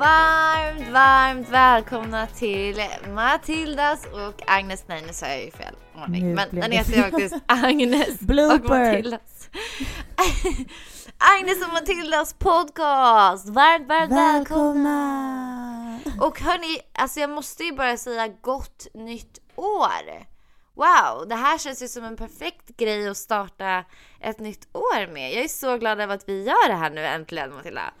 varmt, varmt välkomna till Matildas och Agnes. Nej, nu sa jag ju fel ordning. Men den heter ju faktiskt Agnes och. Matildas. Agnes och Matildas podcast. Varmt, varmt välkomna. Välkomna! Och hörni, alltså jag måste ju bara säga gott nytt år. Wow, det här känns ju som en perfekt grej att starta ett nytt år med. Jag är så glad över att vi gör det här nu äntligen Matilda.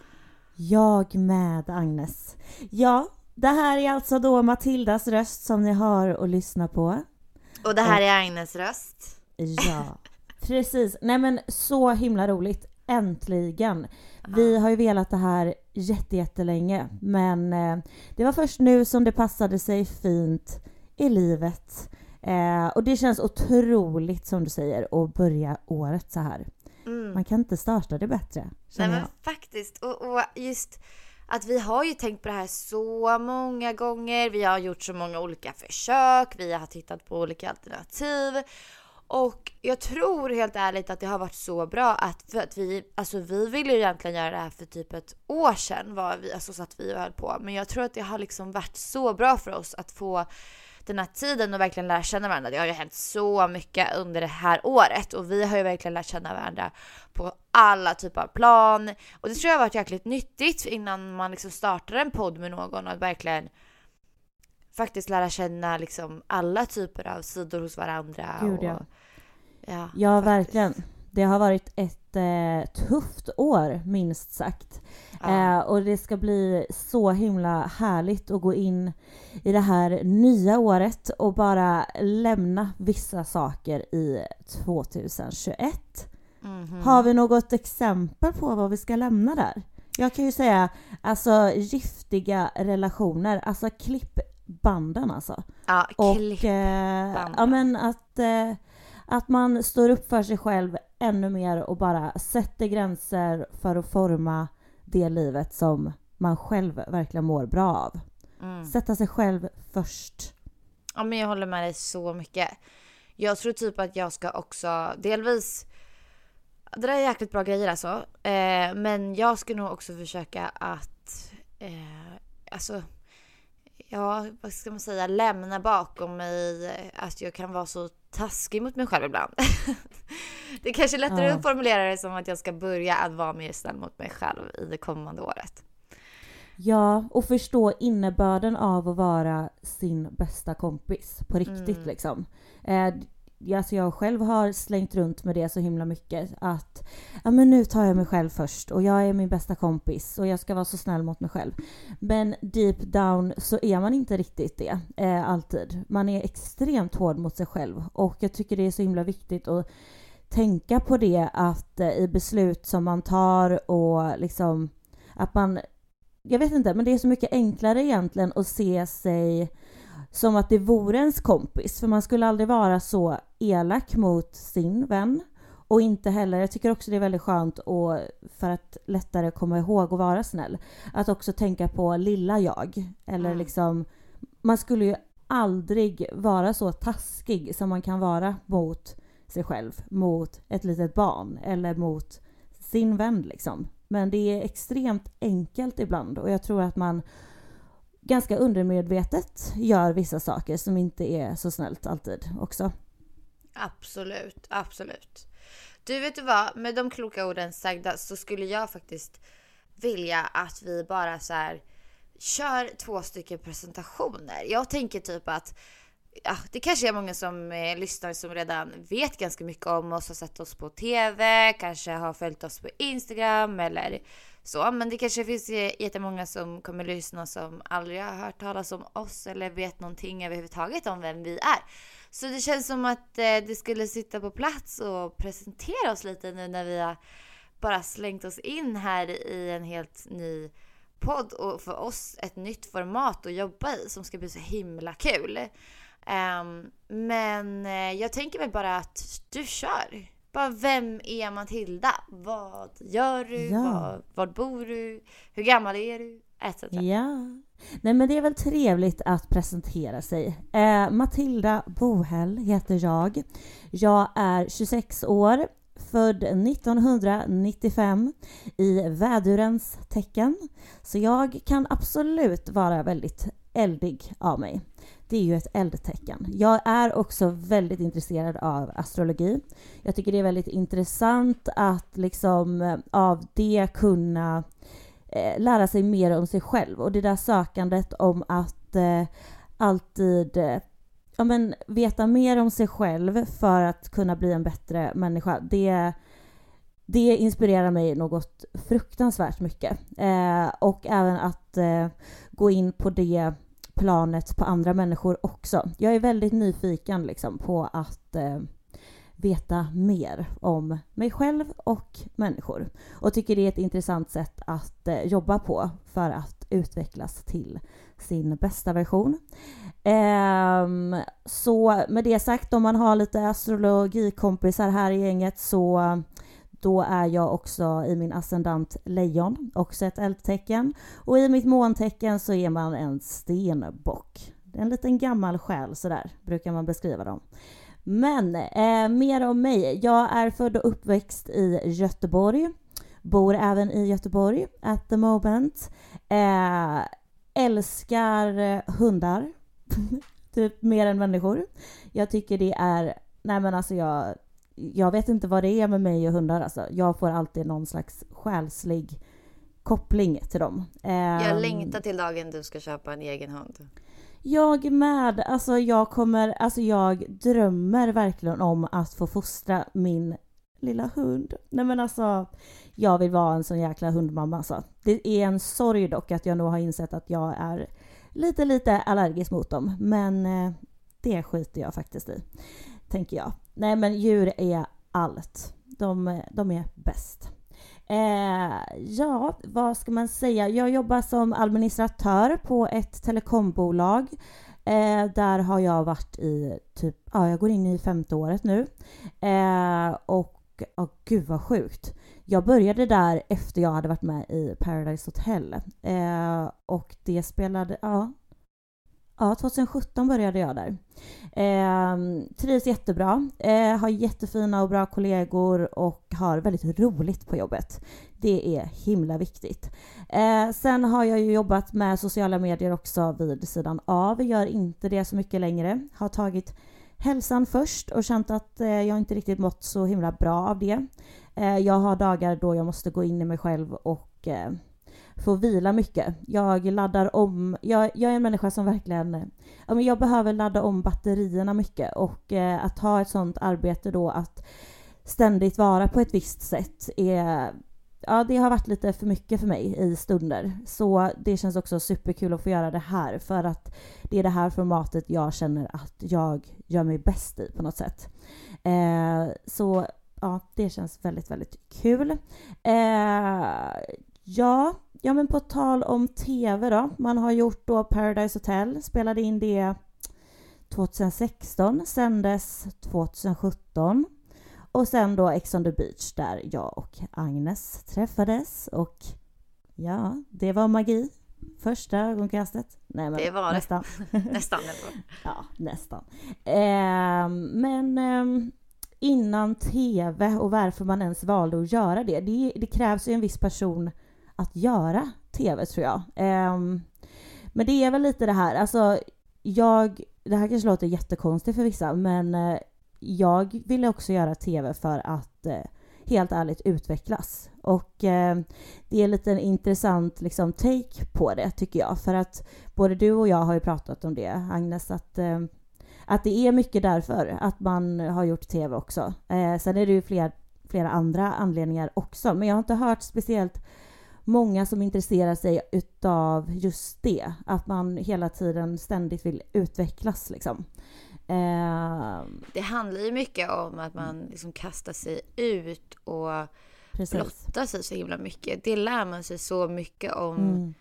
Jag med Agnes. Ja, det här är alltså då Matildas röst som ni hör och lyssnar på. Och det här är Agnes röst. Ja, precis. Nej men så himla roligt. Äntligen! Vi har ju velat det här jätte, jättelänge men eh, det var först nu som det passade sig fint i livet. Eh, och det känns otroligt som du säger att börja året så här. Man kan inte starta det bättre. Nej men jag. faktiskt. Och, och just att vi har ju tänkt på det här så många gånger. Vi har gjort så många olika försök. Vi har tittat på olika alternativ. Och jag tror helt ärligt att det har varit så bra att, att vi, alltså vi ville ju egentligen göra det här för typ ett år sedan var vi, alltså så att vi höll på. Men jag tror att det har liksom varit så bra för oss att få den här tiden och verkligen lära känna varandra. Det har ju hänt så mycket under det här året och vi har ju verkligen lärt känna varandra på alla typer av plan. Och det tror jag har varit jäkligt nyttigt innan man liksom startar en podd med någon att verkligen faktiskt lära känna liksom alla typer av sidor hos varandra. Gud, och, ja. ja, Ja, verkligen. Det har varit ett eh, tufft år, minst sagt. Ja. Eh, och det ska bli så himla härligt att gå in i det här nya året och bara lämna vissa saker i 2021. Mhm. Har vi något exempel på vad vi ska lämna där? Jag kan ju säga alltså giftiga relationer, alltså klipp banden alltså. Ja, Och eh, ja, men att, eh, att man står upp för sig själv ännu mer och bara sätter gränser för att forma det livet som man själv verkligen mår bra av. Mm. Sätta sig själv först. Ja men jag håller med dig så mycket. Jag tror typ att jag ska också delvis det där är jäkligt bra grejer alltså. Eh, men jag ska nog också försöka att eh, alltså ja, vad ska man säga, lämna bakom mig eh, att jag kan vara så taskig mot mig själv ibland. det är kanske är lättare Ja. att formulera det som att jag ska börja att vara mer snäll mot mig själv i det kommande året. Ja, och förstå innebörden av att vara sin bästa kompis på riktigt Mm. liksom. Eh, alltså jag själv har slängt runt med det så himla mycket att ja men nu tar jag mig själv först och jag är min bästa kompis och jag ska vara så snäll mot mig själv. Men deep down så är man inte riktigt det eh, alltid. Man är extremt hård mot sig själv och jag tycker det är så himla viktigt att tänka på det att eh, i beslut som man tar och liksom att man jag vet inte, men det är så mycket enklare egentligen att se sig som att det vore ens kompis. För man skulle aldrig vara så elak mot sin vän. Och inte heller, jag tycker också det är väldigt skönt och för att lättare komma ihåg att vara snäll. Att också tänka på lilla jag. Eller Mm. liksom, man skulle ju aldrig vara så taskig som man kan vara mot sig själv, mot ett litet barn eller mot sin vän liksom. Men det är extremt enkelt ibland och jag tror att man ganska undermedvetet gör vissa saker som inte är så snällt alltid också. Absolut, absolut. Du vet du vad, med de kloka orden sagda så skulle jag faktiskt vilja att vi bara så här kör två stycken presentationer. Jag tänker typ att ja, det kanske är många som eh, lyssnar som redan vet ganska mycket om oss, har sett oss på TV, kanske har följt oss på Instagram eller så. Men det kanske finns eh, jättemånga som kommer lyssna som aldrig har hört talas om oss eller vet någonting överhuvudtaget om vem vi är. Så det känns som att eh, det skulle sitta på plats och presentera oss lite nu när vi har bara slängt oss in här i en helt ny podd och för oss ett nytt format att jobba i som ska bli så himla kul. Um, men eh, jag tänker mig bara att du kör. Bara vem är Matilda? Vad gör du? Ja. Var, var bor du? Hur gammal är du? Etc. Ja. Nej men det är väl trevligt att presentera sig. Eh, Matilda Bohäll heter jag. Jag är 26 år, född 1995 i vädurens tecken. Så jag kan absolut vara väldigt eldig av mig. Det är ju ett eldtecken. Jag är också väldigt intresserad av astrologi. Jag tycker det är väldigt intressant att liksom eh, av det kunna eh, lära sig mer om sig själv och det där sökandet om att eh, alltid eh, ja, men, veta mer om sig själv för att kunna bli en bättre människa. Det, det inspirerar mig något fruktansvärt mycket. Eh, och även att eh, gå in på det planet på andra människor också. Jag är väldigt nyfiken liksom på att eh, veta mer om mig själv och människor och tycker det är ett intressant sätt att eh, jobba på för att utvecklas till sin bästa version. Eh, så med det sagt, om man har lite astrologikompisar här i gänget så då är jag också i min ascendant lejon, också ett eldtecken. Och i mitt måntecken så är man en stenbock. En liten gammal själ sådär, brukar man beskriva dem. Men eh, mer om mig. Jag är född och uppväxt i Göteborg. Bor även i Göteborg at the moment. Eh, älskar hundar. typ mer än människor. Jag tycker det är, nej men alltså jag jag vet inte vad det är med mig och hundar alltså. Jag får alltid någon slags själslig koppling till dem. Jag um, längtar till dagen du ska köpa en egen hund. Jag med. Alltså jag kommer, alltså jag drömmer verkligen om att få fostra min lilla hund. Nej men alltså, jag vill vara en sån jäkla hundmamma alltså. Det är en sorg dock att jag nog har insett att jag är lite, lite allergisk mot dem. Men eh, det skiter jag faktiskt i tänker jag. Nej men djur är allt. De, de är bäst. Eh, ja, vad ska man säga? Jag jobbar som administratör på ett telekombolag. Eh, där har jag varit i typ, ja jag går in i femte året nu. Eh, och, oh, gud vad sjukt. Jag började där efter jag hade varit med i Paradise Hotel. Eh, och det spelade, ja, Ja, 2017 började jag där. Eh, trivs jättebra, eh, har jättefina och bra kollegor och har väldigt roligt på jobbet. Det är himla viktigt. Eh, sen har jag ju jobbat med sociala medier också vid sidan av, gör inte det så mycket längre. Har tagit hälsan först och känt att eh, jag inte riktigt mått så himla bra av det. Eh, jag har dagar då jag måste gå in i mig själv och eh, får vila mycket. Jag laddar om, jag, jag är en människa som verkligen, jag behöver ladda om batterierna mycket och eh, att ha ett sånt arbete då att ständigt vara på ett visst sätt är Ja, det har varit lite för mycket för mig i stunder. Så det känns också superkul att få göra det här för att det är det här formatet jag känner att jag gör mig bäst i på något sätt. Eh, så ja, det känns väldigt, väldigt kul. Eh, ja, Ja men på tal om TV då. Man har gjort då Paradise Hotel, spelade in det 2016, sändes 2017. Och sen då Ex on the beach där jag och Agnes träffades och ja, det var magi. Första ögonkastet. Nej, men det var nästan. det. nästan. ja, nästan. Eh, men eh, innan TV och varför man ens valde att göra det. Det, det krävs ju en viss person att göra tv tror jag. Um, men det är väl lite det här, alltså jag, det här kanske låter jättekonstigt för vissa, men uh, jag ville också göra tv för att uh, helt ärligt utvecklas. Och uh, det är lite en intressant liksom, take på det tycker jag, för att både du och jag har ju pratat om det, Agnes, att att det är mycket därför att man har gjort tv också. Eh, sen är det ju fler, flera andra anledningar också, men jag har inte hört speciellt många som intresserar sig utav just det. Att man hela tiden ständigt vill utvecklas liksom. Eh, det handlar ju mycket om att man liksom kastar sig ut och Precis. blottar sig så himla mycket. Det lär man sig så mycket om mm.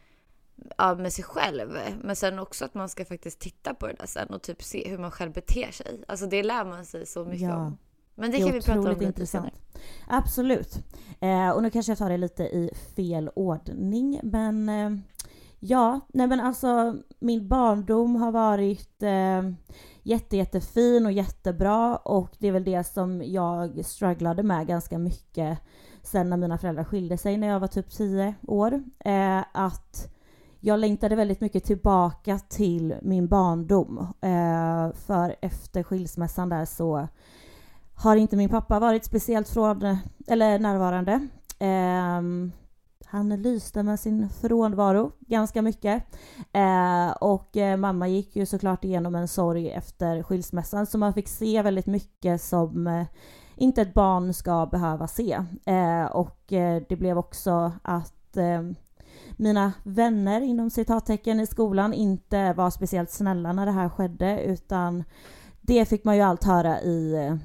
ja, med sig själv. Men sen också att man ska faktiskt titta på det där sen och typ se hur man själv beter sig. Alltså det lär man sig så mycket ja. om. Men det, det kan vi prata om lite intressant. senare. Absolut. Eh, och nu kanske jag tar det lite i fel ordning, men eh, ja, nej men alltså min barndom har varit eh, jätte, jättefin och jättebra och det är väl det som jag strugglade med ganska mycket sen när mina föräldrar skilde sig när jag var typ 10 år. Eh, att jag längtade väldigt mycket tillbaka till min barndom. Eh, för efter skilsmässan där så har inte min pappa varit speciellt från, eller närvarande. Eh, han lyste med sin frånvaro ganska mycket. Eh, och eh, mamma gick ju såklart igenom en sorg efter skilsmässan så man fick se väldigt mycket som eh, inte ett barn ska behöva se. Eh, och eh, det blev också att eh, mina vänner inom citattecken i skolan inte var speciellt snälla när det här skedde utan det fick man ju allt höra i, eh,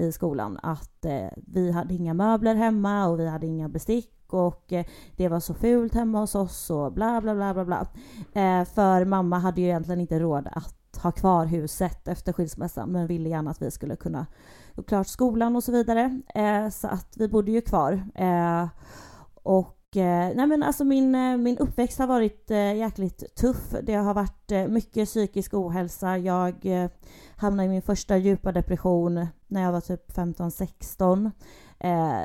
i skolan att eh, vi hade inga möbler hemma och vi hade inga bestick och eh, det var så fult hemma hos oss och bla bla bla bla bla. Eh, för mamma hade ju egentligen inte råd att ha kvar huset efter skilsmässan men ville gärna att vi skulle kunna gå klart skolan och så vidare. Eh, så att vi bodde ju kvar. Eh, och eh, nej men alltså min, min uppväxt har varit jäkligt tuff. Det har varit mycket psykisk ohälsa. Jag hamnade i min första djupa depression när jag var typ 15-16 eh,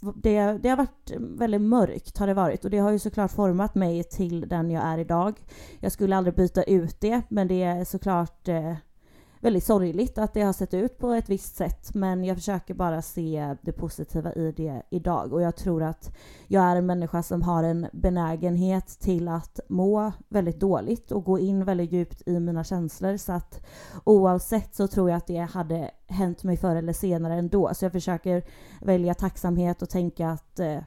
det, det har varit väldigt mörkt har det varit och det har ju såklart format mig till den jag är idag. Jag skulle aldrig byta ut det men det är såklart eh, väldigt sorgligt att det har sett ut på ett visst sätt men jag försöker bara se det positiva i det idag. Och jag tror att jag är en människa som har en benägenhet till att må väldigt dåligt och gå in väldigt djupt i mina känslor. Så att oavsett så tror jag att det hade hänt mig förr eller senare ändå. Så jag försöker välja tacksamhet och tänka att eh,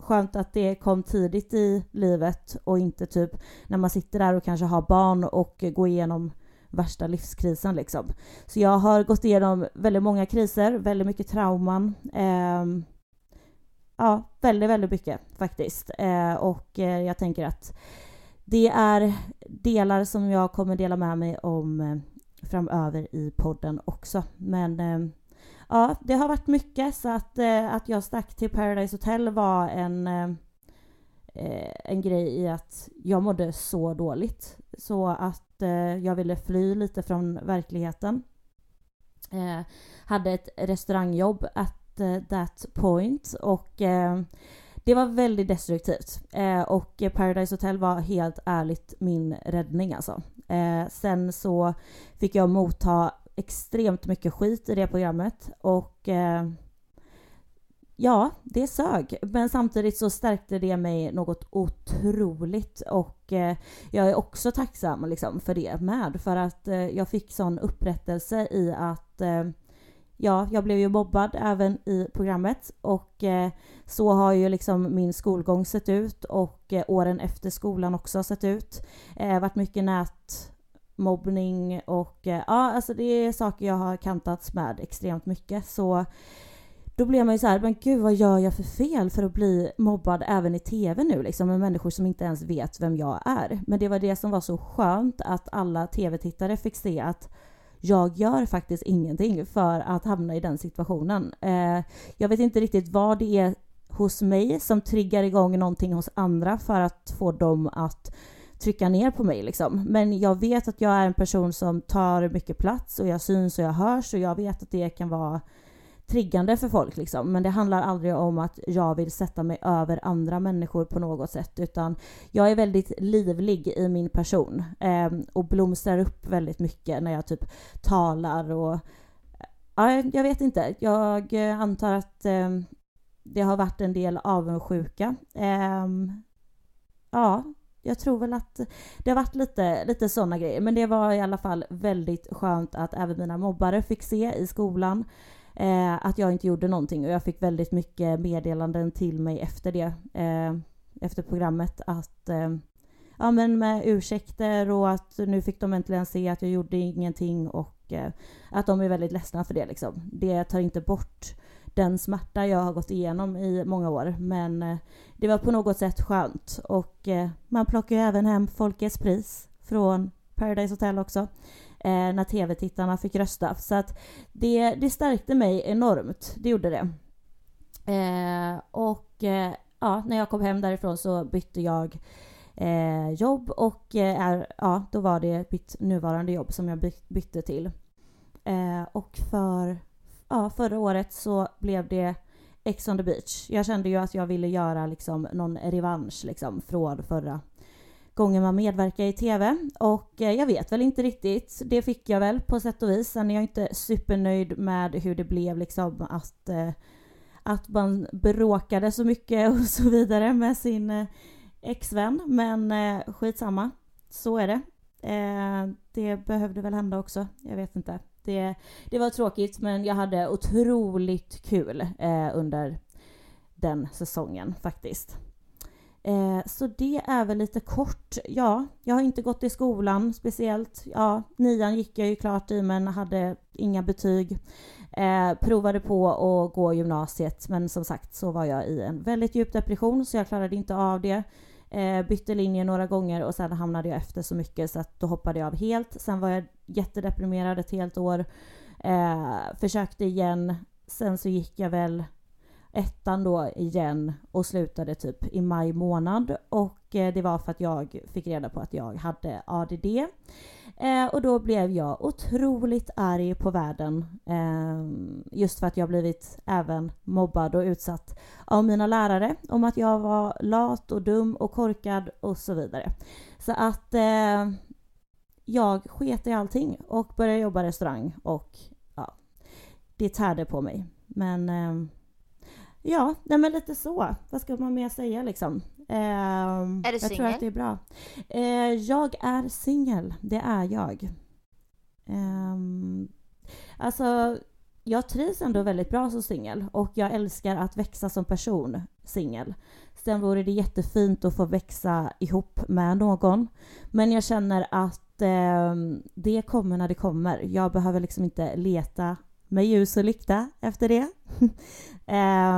skönt att det kom tidigt i livet och inte typ när man sitter där och kanske har barn och går igenom värsta livskrisen liksom. Så jag har gått igenom väldigt många kriser, väldigt mycket trauman. Eh, ja, väldigt, väldigt mycket faktiskt. Eh, och eh, jag tänker att det är delar som jag kommer dela med mig om eh, framöver i podden också. Men ehm, ja, det har varit mycket så att, eh, att jag stack till Paradise Hotel var en eh, eh en grej i att jag mådde så dåligt så att eh, jag ville fly lite från verkligheten. Eh, hade ett restaurangjobb at eh, that point och eh, det var väldigt destruktivt. Eh, och Paradise Hotel var helt ärligt min räddning alltså. Eh, sen så fick jag motta extremt mycket skit i det programmet och eh, Ja, det sög. Men samtidigt så stärkte det mig något otroligt och eh, jag är också tacksam liksom, för det med. För att eh, jag fick sån upprättelse i att eh, ja, jag blev ju mobbad även i programmet och eh, så har ju liksom min skolgång sett ut och eh, åren efter skolan också sett ut. Eh, varit mycket nätmobbning och eh, ja, alltså det är saker jag har kantats med extremt mycket. Så då blir man ju så här, men gud vad gör jag för fel för att bli mobbad även i TV nu liksom med människor som inte ens vet vem jag är. Men det var det som var så skönt att alla TV-tittare fick se att jag gör faktiskt ingenting för att hamna i den situationen. Eh, jag vet inte riktigt vad det är hos mig som triggar igång någonting hos andra för att få dem att trycka ner på mig liksom. Men jag vet att jag är en person som tar mycket plats och jag syns och jag hörs och jag vet att det kan vara triggande för folk liksom. Men det handlar aldrig om att jag vill sätta mig över andra människor på något sätt utan jag är väldigt livlig i min person eh, och blomstrar upp väldigt mycket när jag typ talar och ja, jag vet inte. Jag antar att eh, det har varit en del avundsjuka. Eh, ja, jag tror väl att det har varit lite, lite sådana grejer. Men det var i alla fall väldigt skönt att även mina mobbare fick se i skolan eh, att jag inte gjorde någonting. Och jag fick väldigt mycket meddelanden till mig efter det. Eh, efter programmet att eh, ja men med ursäkter och att nu fick de äntligen se att jag gjorde ingenting och eh, att de är väldigt ledsna för det liksom. Det tar inte bort den smärta jag har gått igenom i många år. Men eh, det var på något sätt skönt. Och eh, man plockar ju även hem Folkets pris från Paradise Hotel också. Eh, när tv-tittarna fick rösta. Så att det, det stärkte mig enormt. Det gjorde det. Eh, och eh, ja, när jag kom hem därifrån så bytte jag eh, jobb och ja, då var det mitt nuvarande jobb som jag bytte till. och för ja, förra året så blev det Ex on the beach. Jag kände ju att jag ville göra liksom någon revansch liksom från förra gången man medverkar i TV. Och eh, jag vet väl inte riktigt. Det fick jag väl på sätt och vis. Sen är jag inte supernöjd med hur det blev liksom att, eh, att man bråkade så mycket och så vidare med sin eh, exvän. Men skitsamma. Så är det. Det behövde väl hända också. Jag vet inte. Det, det var tråkigt men jag hade otroligt kul eh, under den säsongen faktiskt. Eh, så det är väl lite kort. Ja, jag har inte gått i skolan speciellt. Ja, nian gick jag ju klart i men hade inga betyg. Eh, provade på att gå gymnasiet men som sagt så var jag i en väldigt djup depression så jag klarade inte av det. Eh, bytte linje några gånger och sen hamnade jag efter så mycket så att då hoppade jag av helt. Sen var jag jättedeprimerad ett helt år. Eh, försökte igen. Sen så gick jag väl ettan då igen och slutade typ i maj månad och eh, det var för att jag fick reda på att jag hade ADD. Eh, och då blev jag otroligt arg på världen. Eh, just för att jag blivit även mobbad och utsatt av mina lärare om att jag var lat och dum och korkad och så vidare. Så att eh, jag sket i allting och började jobba restaurang och ja, det tärde på mig. Men eh, ja, nej men lite så. Vad ska man mer säga liksom? Eh, är du singel? Jag tror att det är bra. Eh, jag är singel, det är jag. Eh, alltså, jag trivs ändå väldigt bra som singel och jag älskar att växa som person singel. Sen vore det jättefint att få växa ihop med någon. Men jag känner att eh, det kommer när det kommer. Jag behöver liksom inte leta med ljus och lykta efter det.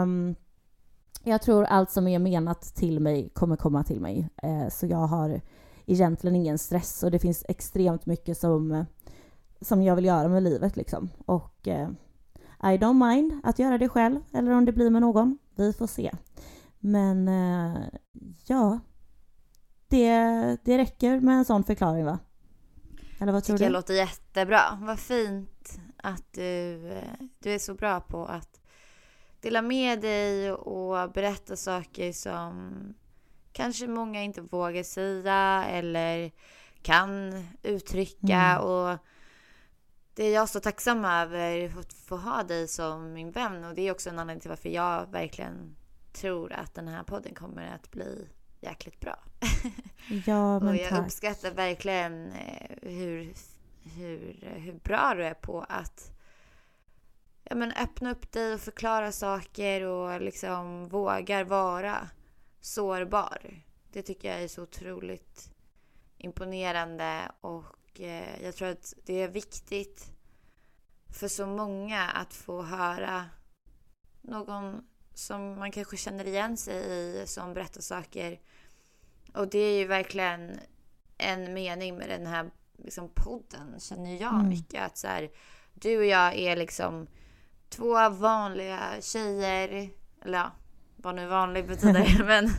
um, jag tror allt som är menat till mig kommer komma till mig. Uh, så jag har egentligen ingen stress och det finns extremt mycket som, som jag vill göra med livet liksom. Och uh, I don't mind att göra det själv eller om det blir med någon. Vi får se. Men uh, ja, det, det räcker med en sån förklaring va? Eller vad tror Tycker du? Det låter jättebra. Vad fint att du, du är så bra på att dela med dig och berätta saker som kanske många inte vågar säga eller kan uttrycka. Mm. Och det är jag så tacksam över att få ha dig som min vän och det är också en anledning till varför jag verkligen tror att den här podden kommer att bli jäkligt bra. Ja, men och jag tack. uppskattar verkligen eh, hur hur, hur bra du är på att ja, men öppna upp dig och förklara saker och liksom vågar vara sårbar. Det tycker jag är så otroligt imponerande och eh, jag tror att det är viktigt för så många att få höra någon som man kanske känner igen sig i som berättar saker. Och det är ju verkligen en mening med den här liksom, podden känner jag mm. mycket. Att så här, du och jag är liksom två vanliga tjejer. Eller ja, vad nu vanlig betyder. men,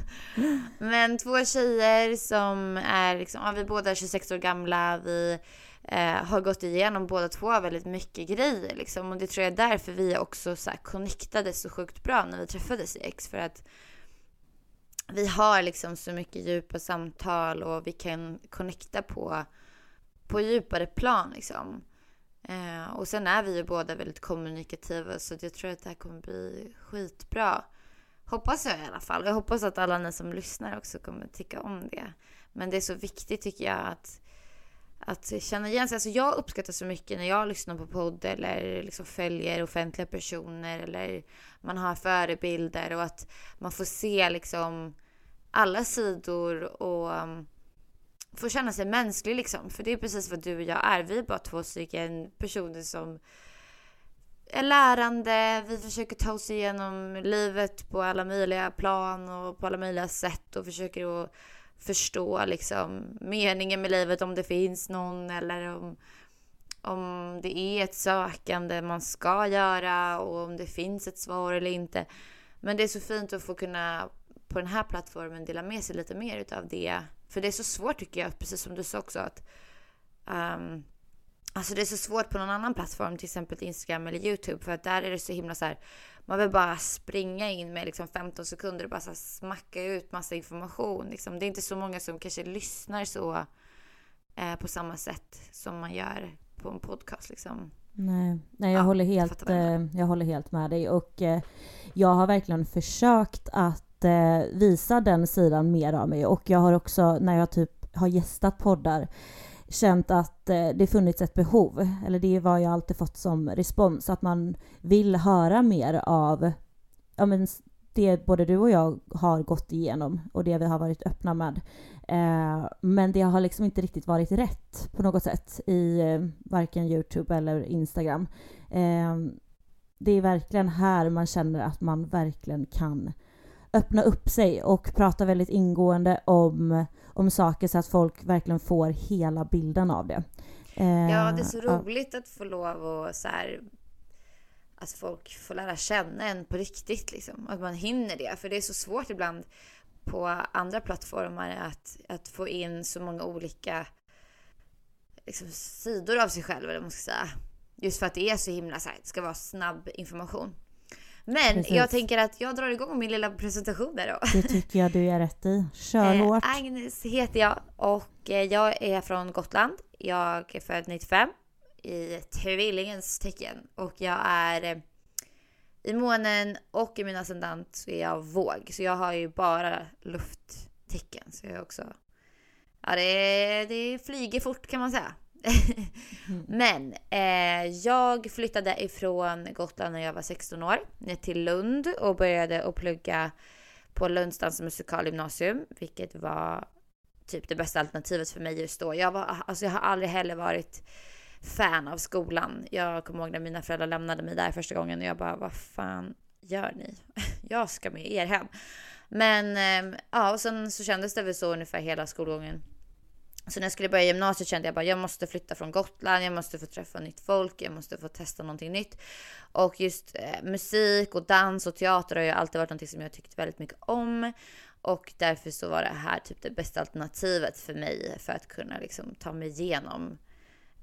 men två tjejer som är liksom, ja, vi båda är 26 år gamla. Vi eh, har gått igenom båda två väldigt mycket grejer liksom. Och det tror jag är därför vi också så här connectade så sjukt bra när vi träffades i X. För att vi har liksom så mycket djupa samtal och vi kan connecta på på djupare plan liksom. Eh, och sen är vi ju båda väldigt kommunikativa så jag tror att det här kommer bli skitbra. Hoppas jag i alla fall. Jag hoppas att alla ni som lyssnar också kommer tycka om det. Men det är så viktigt tycker jag att, att känna igen sig. Alltså jag uppskattar så mycket när jag lyssnar på podd eller liksom följer offentliga personer eller man har förebilder och att man får se liksom alla sidor och um, Få känna sig mänsklig liksom. För det är precis vad du och jag är. Vi är bara två stycken personer som är lärande. Vi försöker ta oss igenom livet på alla möjliga plan och på alla möjliga sätt och försöker att förstå liksom meningen med livet om det finns någon eller om, om det är ett sökande man ska göra och om det finns ett svar eller inte. Men det är så fint att få kunna på den här plattformen dela med sig lite mer utav det. För det är så svårt tycker jag, precis som du sa också att um, Alltså det är så svårt på någon annan plattform, till exempel Instagram eller YouTube, för att där är det så himla så här, man vill bara springa in med liksom 15 sekunder och bara så smacka ut massa information. Liksom. Det är inte så många som kanske lyssnar så eh, på samma sätt som man gör på en podcast. Liksom. Nej, nej jag, ja, håller helt, eh, jag håller helt med dig. Och eh, jag har verkligen försökt att eh, visa den sidan mer av mig. Och jag har också, när jag typ har gästat poddar, känt att eh, det funnits ett behov, eller det är vad jag alltid fått som respons, att man vill höra mer av ja, men det både du och jag har gått igenom och det vi har varit öppna med. Eh, men det har liksom inte riktigt varit rätt på något sätt i eh, varken Youtube eller Instagram. Eh, det är verkligen här man känner att man verkligen kan öppna upp sig och prata väldigt ingående om, om saker så att folk verkligen får hela bilden av det. Eh, ja, det är så roligt ja. att få lov och så här, att folk får lära känna en på riktigt liksom. Att man hinner det. För det är så svårt ibland på andra plattformar att, att få in så många olika liksom, sidor av sig själv eller vad man ska säga. Just för att det är så himla så här, det ska vara snabb information. Men Precis. jag tänker att jag drar igång min lilla presentation där då. Det tycker jag du är rätt i. Kör eh, hårt. Agnes heter jag och eh, jag är från Gotland. Jag är född 95 i tvillingens tecken och jag är eh, i månen och i min ascendant så är jag våg. Så jag har ju bara lufttecken. Så jag är också... Ja, det, det flyger fort kan man säga. Men eh, jag flyttade ifrån Gotland när jag var 16 år ner till Lund och började att plugga på Lunds dans och musikalgymnasium, vilket var typ det bästa alternativet för mig just då. Jag, var, alltså jag har aldrig heller varit fan av skolan. Jag kommer ihåg när mina föräldrar lämnade mig där första gången och jag bara, vad fan gör ni? Jag ska med er hem. Men eh, ja, och sen så kändes det väl så ungefär hela skolgången. Så när jag skulle börja gymnasiet kände jag bara jag måste flytta från Gotland, jag måste få träffa nytt folk, jag måste få testa någonting nytt. Och just eh, musik och dans och teater har ju alltid varit någonting som jag tyckt väldigt mycket om. Och därför så var det här typ det bästa alternativet för mig för att kunna liksom ta mig igenom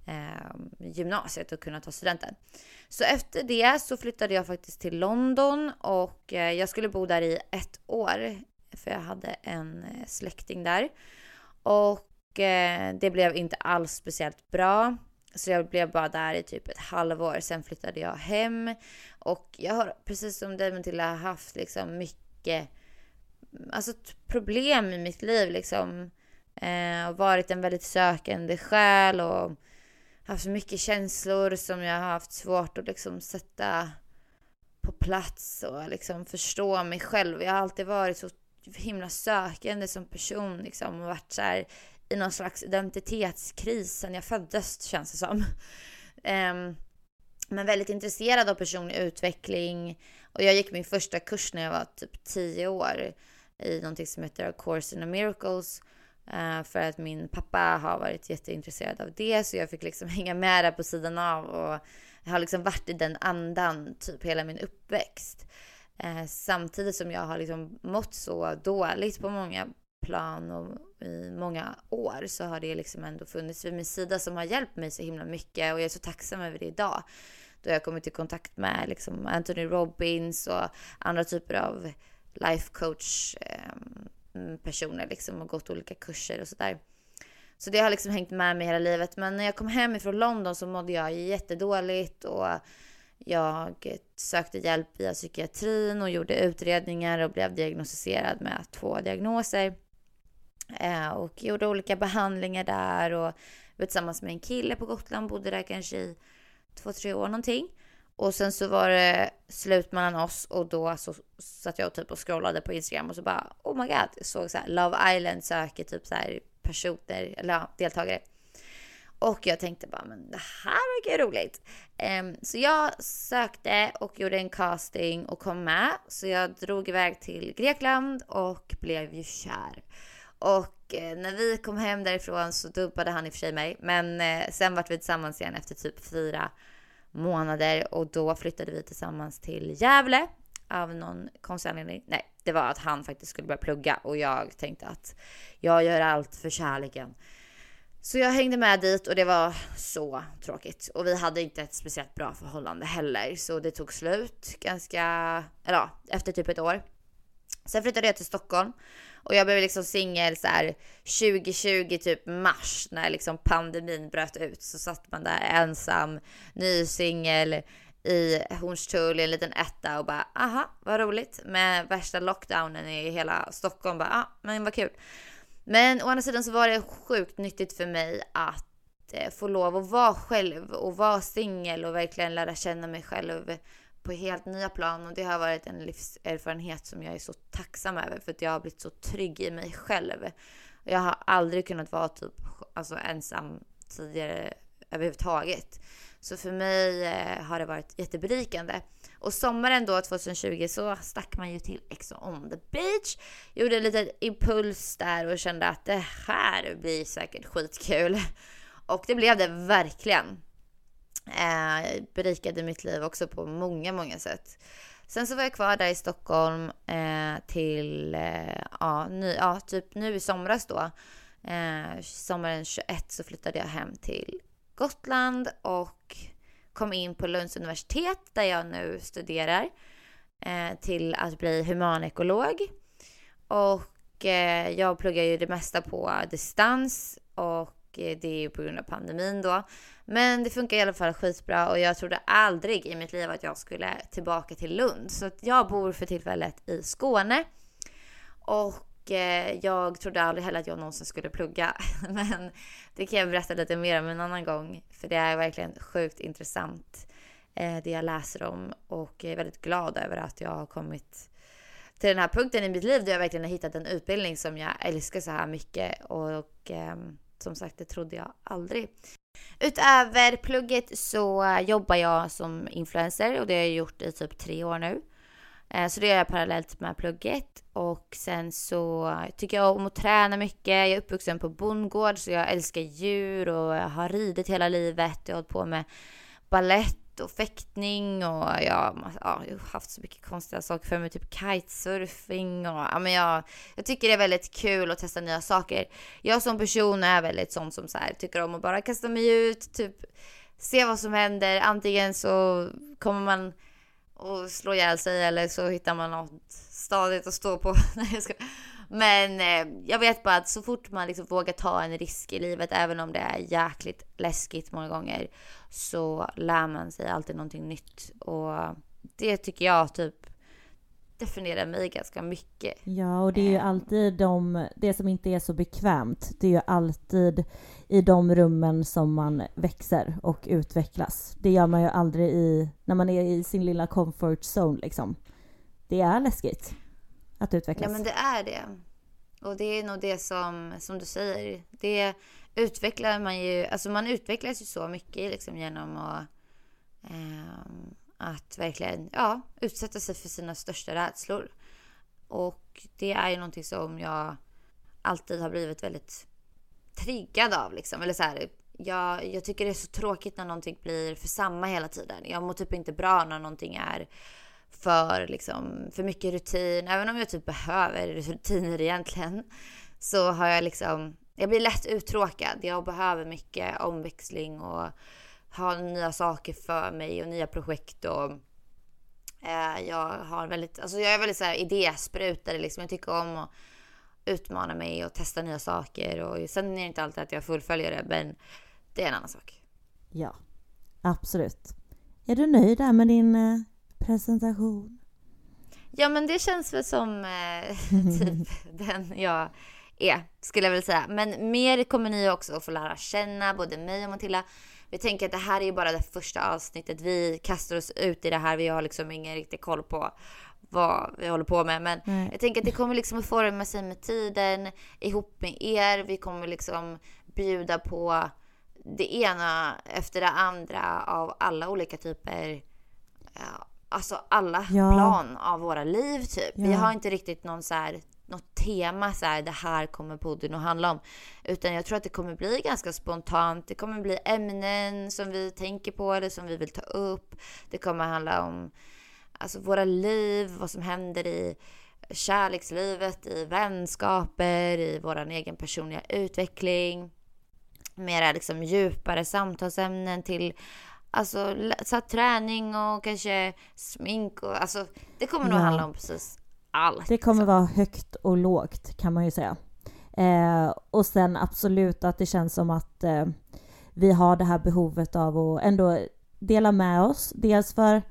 eh, gymnasiet och kunna ta studenten. Så efter det så flyttade jag faktiskt till London och eh, jag skulle bo där i ett år. För jag hade en eh, släkting där. Och Eh, det blev inte alls speciellt bra. Så jag blev bara där i typ ett halvår. Sen flyttade jag hem. Och jag har precis som dig Matilda haft liksom mycket mm, alltså, problem i mitt liv. Liksom. Eh, varit en väldigt sökande själ och haft mycket känslor som jag har haft svårt att liksom sätta på plats och liksom förstå mig själv. Jag har alltid varit så himla sökande som person liksom och varit så här, i någon slags identitetskris sen jag föddes känns det som. Um, men väldigt intresserad av personlig utveckling. Och jag gick min första kurs när jag var typ 10 år i någonting som heter A Course in a Miracles. Uh, för att min pappa har varit jätteintresserad av det så jag fick liksom hänga med där på sidan av och jag har liksom varit i den andan typ hela min uppväxt. Uh, samtidigt som jag har liksom mått så dåligt på många plan och i många år så har det liksom ändå funnits vid min sida som har hjälpt mig så himla mycket och jag är så tacksam över det idag. Då jag kommit i kontakt med liksom Anthony Robbins och andra typer av life coach ehm, personer liksom och gått olika kurser och sådär. Så det har liksom hängt med mig hela livet. Men när jag kom hem ifrån London så mådde jag jättedåligt och jag sökte hjälp via psykiatrin och gjorde utredningar och blev diagnostiserad med två diagnoser. Eh, och gjorde olika behandlingar där och var tillsammans med en kille på Gotland, bodde där kanske i två, tre år någonting. Och sen så var det slut mellan oss och då så satt jag typ och scrollade på Instagram och så bara oh my god, jag såg så här Love Island söker typ så här personer eller ja, deltagare. Och jag tänkte bara, men det här verkar roligt. Um, så jag sökte och gjorde en casting och kom med. Så jag drog iväg till Grekland och blev ju kär. Och eh, när vi kom hem därifrån så dumpade han i och för sig mig. Men eh, sen vart vi tillsammans igen efter typ fyra månader och då flyttade vi tillsammans till Gävle av någon konstig anledning. Nej, det var att han faktiskt skulle börja plugga och jag tänkte att jag gör allt för kärleken. Så jag hängde med dit och det var så tråkigt. Och vi hade inte ett speciellt bra förhållande heller. Så det tog slut ganska, eller ja, efter typ ett år. Sen flyttade jag till Stockholm. Och jag blev liksom singel så här 2020 typ mars när liksom pandemin bröt ut. Så satt man där ensam, ny singel i Hornstull i en liten etta och bara aha vad roligt med värsta lockdownen i hela Stockholm. Bara, ah, men vad kul. Men å andra sidan så var det sjukt nyttigt för mig att eh, få lov att vara själv och vara singel och verkligen lära känna mig själv på helt nya plan och det har varit en livserfarenhet som jag är så tacksam över för att jag har blivit så trygg i mig själv. Jag har aldrig kunnat vara typ alltså ensam tidigare överhuvudtaget. Så för mig eh, har det varit jätteberikande. Och sommaren då 2020 så stack man ju till Ex on the beach. Gjorde en liten impuls där och kände att det här blir säkert skitkul. Och det blev det verkligen. Eh, berikade mitt liv också på många, många sätt. Sen så var jag kvar där i Stockholm eh, till, eh, ja, ny, ja, typ nu i somras då. Eh, sommaren 21 så flyttade jag hem till Gotland och kom in på Lunds universitet där jag nu studerar eh, till att bli humanekolog. Och eh, jag pluggar ju det mesta på distans och eh, det är ju på grund av pandemin då. Men det funkar i alla fall skitbra och jag trodde aldrig i mitt liv att jag skulle tillbaka till Lund. Så jag bor för tillfället i Skåne. Och eh, jag trodde aldrig heller att jag någonsin skulle plugga. Men det kan jag berätta lite mer om en annan gång. För det är verkligen sjukt intressant eh, det jag läser om. Och jag är väldigt glad över att jag har kommit till den här punkten i mitt liv där jag verkligen har hittat en utbildning som jag älskar så här mycket. Och eh, som sagt, det trodde jag aldrig. Utöver plugget så jobbar jag som influencer och det har jag gjort i typ tre år nu. Eh, så det gör jag parallellt med plugget. Och sen så tycker jag om att träna mycket. Jag är uppvuxen på bondgård så jag älskar djur och har ridit hela livet. Jag har hållit på med ballett och fäktning och jag, ja, jag har haft så mycket konstiga saker för mig, typ kitesurfing och ja, men jag, jag tycker det är väldigt kul att testa nya saker. Jag som person är väldigt sån som så här, tycker om att bara kasta mig ut, typ se vad som händer. Antingen så kommer man och slå ihjäl sig eller så hittar man något stadigt att stå på. Men eh, jag vet bara att så fort man liksom vågar ta en risk i livet, även om det är jäkligt läskigt många gånger, så lär man sig alltid någonting nytt. Och det tycker jag typ definierar mig ganska mycket. Ja, och det är ju alltid de, det som inte är så bekvämt, det är ju alltid i de rummen som man växer och utvecklas. Det gör man ju aldrig i, när man är i sin lilla comfort zone liksom. Det är läskigt att utvecklas. Ja, men det är det. Och det är nog det som, som du säger, det utvecklar man ju, alltså man utvecklas ju så mycket liksom genom att, eh, att verkligen, ja, utsätta sig för sina största rädslor. Och det är ju någonting som jag alltid har blivit väldigt triggad av liksom. Eller så här, jag, jag tycker det är så tråkigt när någonting blir för samma hela tiden. Jag mår typ inte bra när någonting är för, liksom, för mycket rutin. Även om jag typ behöver rutiner egentligen. Så har jag liksom, jag blir lätt uttråkad. Jag behöver mycket omväxling och ha nya saker för mig och nya projekt och eh, jag har väldigt, alltså jag är väldigt så här idésprutare liksom. Jag tycker om att utmana mig och testa nya saker och sen är det inte alltid att jag fullföljer det men det är en annan sak. Ja, absolut. Är du nöjd där med din eh, presentation? Ja, men det känns väl som eh, typ den jag är, skulle jag vilja säga. Men mer kommer ni också få lära känna, både mig och Matilda. Vi tänker att det här är ju bara det första avsnittet. Vi kastar oss ut i det här. Vi har liksom ingen riktig koll på vad vi håller på med. Men mm. jag tänker att det kommer liksom att forma sig med tiden ihop med er. Vi kommer liksom bjuda på det ena efter det andra av alla olika typer. Ja, alltså alla ja. plan av våra liv typ. Ja. Vi har inte riktigt någon så här något tema så här, det här kommer podden att handla om. Utan jag tror att det kommer bli ganska spontant. Det kommer bli ämnen som vi tänker på eller som vi vill ta upp. Det kommer handla om alltså, våra liv, vad som händer i kärlekslivet, i vänskaper, i vår egen personliga utveckling. Mera liksom djupare samtalsämnen till alltså, så träning och kanske smink och alltså det kommer nog ja. handla om precis allt. Det kommer vara högt och lågt kan man ju säga. Eh, och sen absolut att det känns som att eh, vi har det här behovet av att ändå dela med oss. Dels för,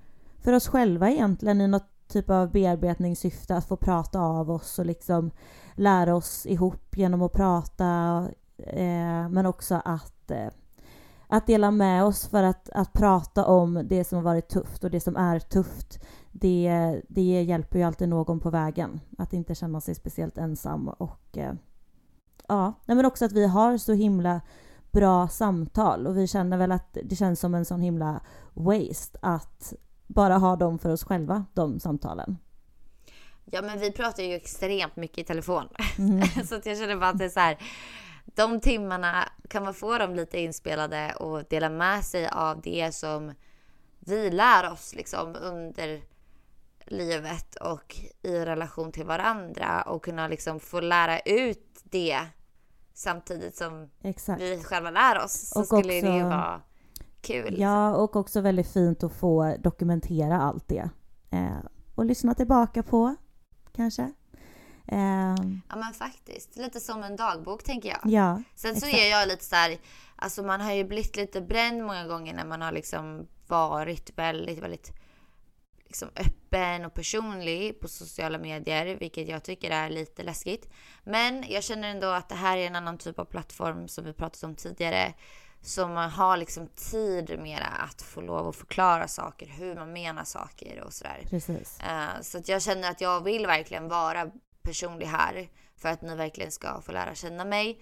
för oss själva egentligen i något typ av bearbetningssyfte att få prata av oss och liksom lära oss ihop genom att prata. Eh, men också att, eh, att dela med oss för att, att prata om det som har varit tufft och det som är tufft det, det hjälper ju alltid någon på vägen. Att inte känna sig speciellt ensam och eh, ja, men också att vi har så himla bra samtal och vi känner väl att det känns som en sån himla waste att bara ha dem för oss själva, de samtalen. Ja, men vi pratar ju extremt mycket i telefon. Mm. så att jag känner bara att det är så här, de timmarna, kan man få dem lite inspelade och dela med sig av det som vi lär oss liksom under livet och i relation till varandra och kunna liksom få lära ut det samtidigt som Exakt. vi själva lär oss så och skulle också, det ju vara kul. Liksom. Ja, och också väldigt fint att få dokumentera allt det eh, och lyssna tillbaka på kanske. Eh. Ja men faktiskt, lite som en dagbok tänker jag. Ja, Sen exakt. så är jag lite så här, alltså man har ju blivit lite bränd många gånger när man har liksom varit väldigt, väldigt liksom öppen och personlig på sociala medier, vilket jag tycker är lite läskigt. Men jag känner ändå att det här är en annan typ av plattform som vi pratat om tidigare. Man har liksom tid mera att få lov att förklara saker, hur man menar saker och sådär. Precis. Uh, så att jag känner att jag vill verkligen vara personlig här för att ni verkligen ska få lära känna mig.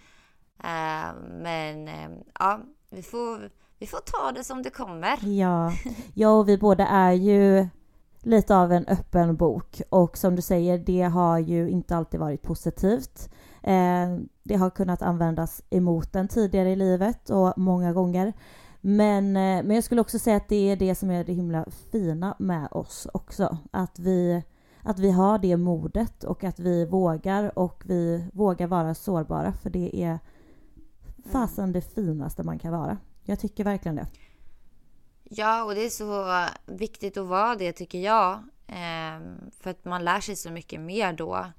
Uh, men uh, ja, vi får, vi får ta det som det kommer. Ja, ja och vi båda är ju lite av en öppen bok och som du säger, det har ju inte alltid varit positivt. Eh, det har kunnat användas emot en tidigare i livet och många gånger. Men, eh, men jag skulle också säga att det är det som är det himla fina med oss också. Att vi, att vi har det modet och att vi vågar och vi vågar vara sårbara för det är fasen det finaste man kan vara. Jag tycker verkligen det. Ja, och det är så viktigt att vara det tycker jag. Eh, för att man lär sig så mycket mer då.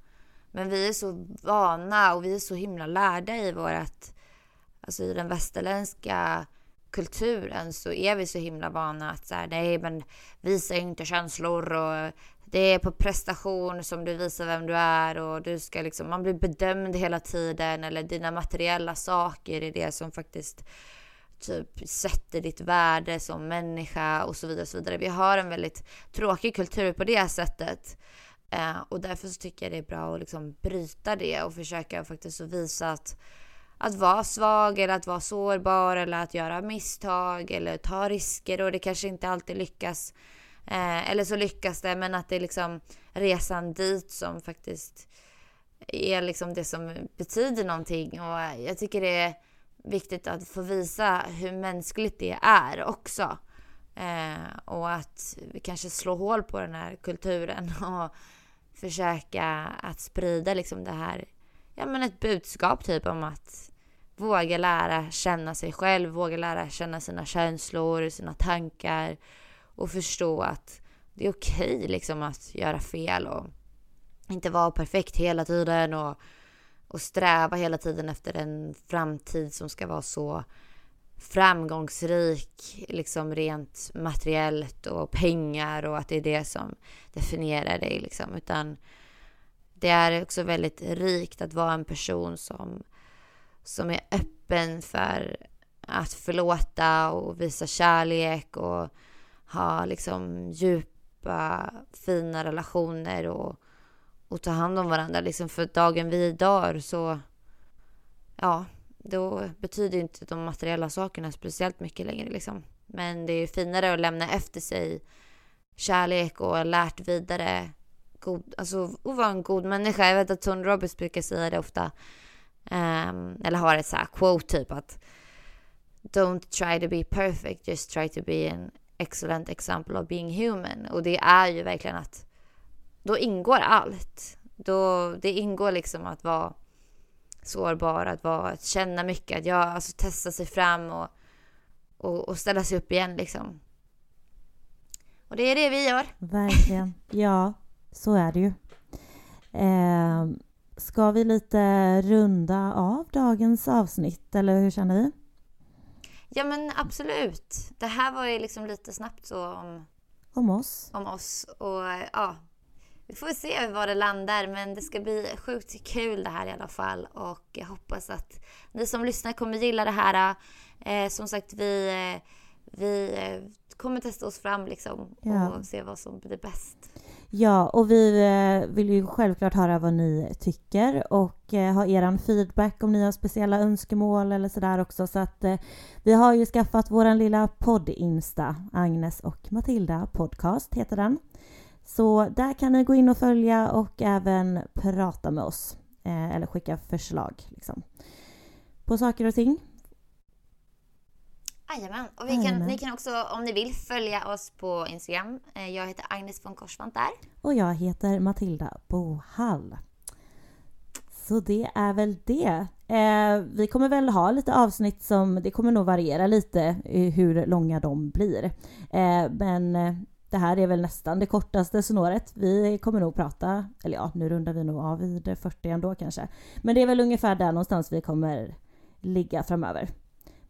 Men vi är så vana och vi är så himla lärda i vårat, alltså i den västerländska kulturen så är vi så himla vana att så här, nej men visa inte känslor och det är på prestation som du visar vem du är och du ska liksom, man blir bedömd hela tiden eller dina materiella saker är det som faktiskt typ sätter ditt värde som människa och så vidare. Och så vidare. Vi har en väldigt tråkig kultur på det sättet. Eh, och därför så tycker jag det är bra att liksom bryta det och försöka faktiskt visa att att vara svag eller att vara sårbar eller att göra misstag eller ta risker och det kanske inte alltid lyckas. Eh, eller så lyckas det men att det är liksom resan dit som faktiskt är liksom det som betyder någonting och jag tycker det är viktigt att få visa hur mänskligt det är också. Eh, och att vi kanske slår hål på den här kulturen och försöka att sprida liksom det här, ja men ett budskap typ om att våga lära känna sig själv, våga lära känna sina känslor, sina tankar och förstå att det är okej okay, liksom att göra fel och inte vara perfekt hela tiden och och sträva hela tiden efter en framtid som ska vara så framgångsrik, liksom rent materiellt och pengar och att det är det som definierar dig liksom. Utan det är också väldigt rikt att vara en person som, som är öppen för att förlåta och visa kärlek och ha liksom djupa, fina relationer och, och ta hand om varandra. Liksom för dagen vi dör så, ja, då betyder inte de materiella sakerna speciellt mycket längre liksom. Men det är finare att lämna efter sig kärlek och lärt vidare god, alltså att vara en god människa. Jag vet att Tony Robbins brukar säga det ofta. Um, eller har ett så här quote typ att Don't try to be perfect, just try to be an excellent example of being human. Och det är ju verkligen att då ingår allt. Då, det ingår liksom att vara sårbar, att, vara, att känna mycket, att jag, alltså, testa sig fram och, och, och ställa sig upp igen liksom. Och det är det vi gör. Verkligen. Ja, så är det ju. Eh, ska vi lite runda av dagens avsnitt, eller hur känner vi? Ja, men absolut. Det här var ju liksom lite snabbt så om... Om oss. Om oss. Och ja, vi får se var det landar, men det ska bli sjukt kul det här i alla fall. Och jag hoppas att ni som lyssnar kommer gilla det här. Eh, som sagt, vi, eh, vi eh, kommer testa oss fram liksom ja. och se vad som blir bäst. Ja, och vi eh, vill ju självklart höra vad ni tycker och ha er feedback om ni har speciella önskemål eller sådär också. Så att vi har ju skaffat våran lilla podd-insta, Agnes och Matilda podcast heter den. Så där kan ni gå in och följa och även prata med oss eller skicka förslag liksom, på saker och ting. Jajamän. Och vi kan, ni kan också, om ni vill, följa oss på Instagram. Eh, jag heter Agnes von Korsvant där. Och jag heter Matilda Bohall. Så det är väl det. Eh, vi kommer väl ha lite avsnitt som, det kommer nog variera lite hur långa de blir. Eh, men eh, det här är väl nästan det kortaste snåret. Vi kommer nog prata, eller ja, nu rundar vi nog av vid 40 ändå kanske. Men det är väl ungefär där någonstans vi kommer ligga framöver.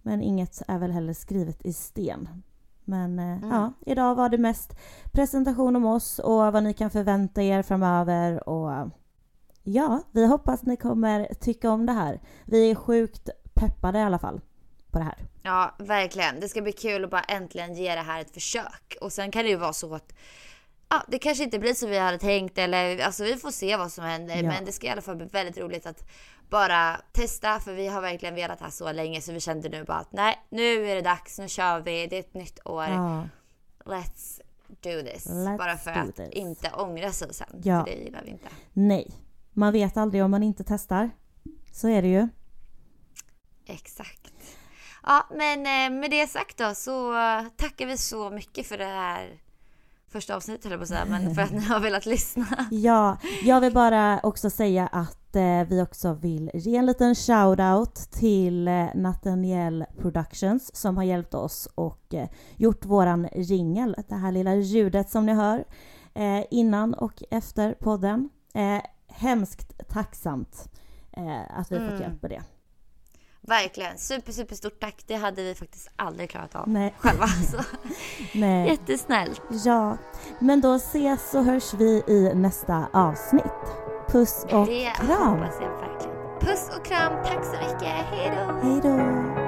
Men inget är väl heller skrivet i sten. Men eh, mm. ja, idag var det mest presentation om oss och vad ni kan förvänta er framöver och ja, vi hoppas ni kommer tycka om det här. Vi är sjukt peppade i alla fall på det här. Ja, verkligen. Det ska bli kul att bara äntligen ge det här ett försök. Och sen kan det ju vara så att ja, det kanske inte blir som vi hade tänkt eller alltså vi får se vad som händer. Ja. Men det ska i alla fall bli väldigt roligt att bara testa för vi har verkligen velat ha så länge så vi kände nu bara att nej, nu är det dags, nu kör vi, det är ett nytt år. Ja. Let's do this. Let's bara för att this. inte ångra sig sen. Ja. För det gillar vi inte. Nej, man vet aldrig om man inte testar. Så är det ju. Exakt. Ja, men eh, med det sagt då så tackar vi så mycket för det här första avsnittet höll jag på att säga, men för att ni har velat lyssna. Ja, jag vill bara också säga att eh, vi också vill ge en liten shout-out till eh, Nathaniel Productions som har hjälpt oss och eh, gjort våran ringel, det här lilla ljudet som ni hör eh, innan och efter podden. Eh, hemskt tacksamt eh, att vi mm. fått hjälp med det. Verkligen. Super, super stort tack. Det hade vi faktiskt aldrig klarat av Nej. själva. Så. Nej. Jättesnällt. Ja, men då ses och hörs vi i nästa avsnitt. Puss och det kram. Det hoppas jag verkligen. Puss och kram. Tack så mycket. Hej då. Hej då.